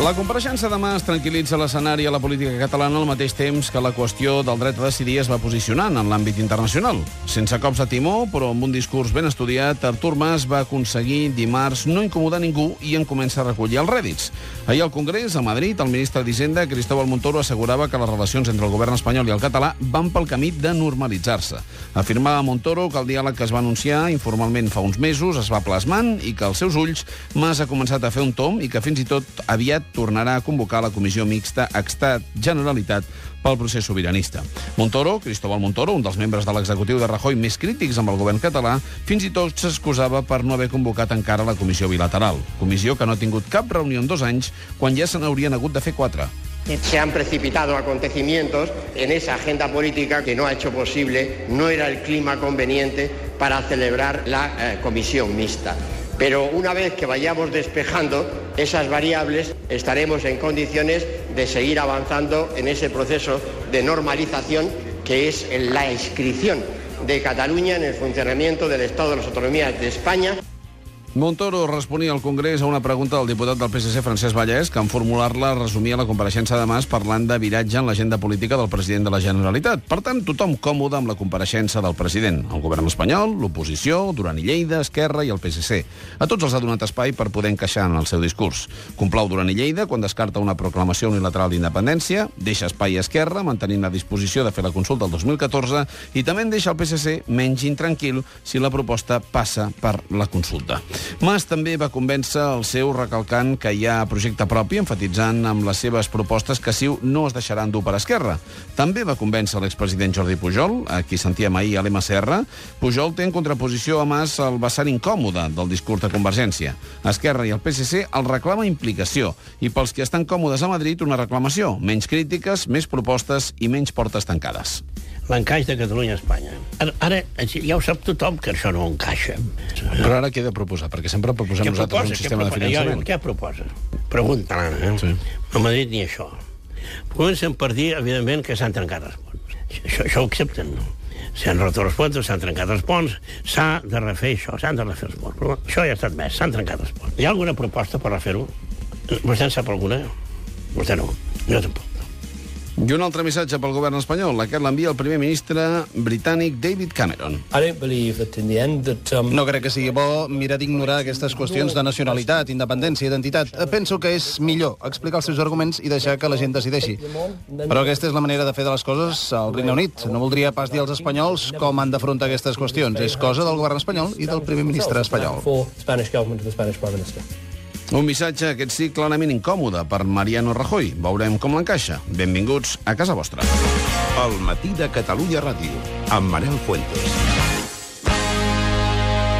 La compareixença de Mas tranquil·litza l'escenari a la política catalana al mateix temps que la qüestió del dret a decidir es va posicionant en l'àmbit internacional. Sense cops de timó, però amb un discurs ben estudiat, Artur Mas va aconseguir dimarts no incomodar ningú i en comença a recollir els rèdits. Ahir al Congrés, a Madrid, el ministre d'Hisenda, Cristóbal Montoro, assegurava que les relacions entre el govern espanyol i el català van pel camí de normalitzar-se. Afirmava Montoro que el diàleg que es va anunciar informalment fa uns mesos es va plasmant i que als seus ulls Mas ha començat a fer un tom i que fins i tot aviat tornarà a convocar la comissió mixta Estat-Generalitat pel procés sobiranista. Montoro, Cristóbal Montoro, un dels membres de l'executiu de Rajoy més crítics amb el govern català, fins i tot s'excusava per no haver convocat encara la comissió bilateral. Comissió que no ha tingut cap reunió en dos anys, quan ja se n'haurien hagut de fer quatre. Se han precipitado acontecimientos en esa agenda política que no ha hecho posible, no era el clima conveniente para celebrar la eh, comisión mixta. Pero una vez que vayamos despejando esas variables, estaremos en condiciones de seguir avanzando en ese proceso de normalización que es la inscripción de Cataluña en el funcionamiento del Estado de las Autonomías de España. Montoro responia al Congrés a una pregunta del diputat del PSC, Francesc Vallès, que en formular-la resumia la compareixença de Mas parlant de viratge en l'agenda política del president de la Generalitat. Per tant, tothom còmode amb la compareixença del president. El govern espanyol, l'oposició, Duran i Lleida, Esquerra i el PSC. A tots els ha donat espai per poder encaixar en el seu discurs. Complau Duran i Lleida quan descarta una proclamació unilateral d'independència, deixa espai a Esquerra, mantenint la disposició de fer la consulta el 2014, i també en deixa el PSC menys intranquil si la proposta passa per la consulta. Mas també va convèncer el seu recalcant que hi ha projecte propi, enfatitzant amb les seves propostes que Siu no es deixaran dur per Esquerra. També va convèncer l'expresident Jordi Pujol, a qui sentíem ahir a l'MCR. Pujol té en contraposició a Mas el vessant incòmode del discurs de Convergència. Esquerra i el PSC el reclama implicació i pels que estan còmodes a Madrid una reclamació. Menys crítiques, més propostes i menys portes tancades l'encaix de Catalunya a Espanya. Ara, ara ja ho sap tothom que això no encaixa. Però ara què he de proposar? Perquè sempre proposem què nosaltres proposa? un sistema de finançament. Jo, què proposa? Pregunta, eh? Sí. A Madrid ni això. Comencen per dir, evidentment, que s'han trencat els ponts. Això, això ho accepten, no? S'han roto els ponts, s'han trencat els ponts, s'ha de refer això, s'han de refer els ponts. Però això ja ha estat més, s'han trencat els ponts. Hi ha alguna proposta per refer-ho? Vostè en sap alguna? Vostè no, jo tampoc. I un altre missatge pel govern espanyol. Aquest l'envia el primer ministre britànic David Cameron. That, um... No crec que sigui bo mirar d'ignorar aquestes qüestions de nacionalitat, independència, identitat. Penso que és millor explicar els seus arguments i deixar que la gent decideixi. Però aquesta és la manera de fer de les coses al Regne Unit. No voldria pas dir als espanyols com han d'afrontar aquestes qüestions. És cosa del govern espanyol i del primer ministre espanyol. Un missatge, aquest sí, clarament incòmode per Mariano Rajoy. Veurem com l'encaixa. Benvinguts a casa vostra. El matí de Catalunya Ràdio, amb Manel Fuentes.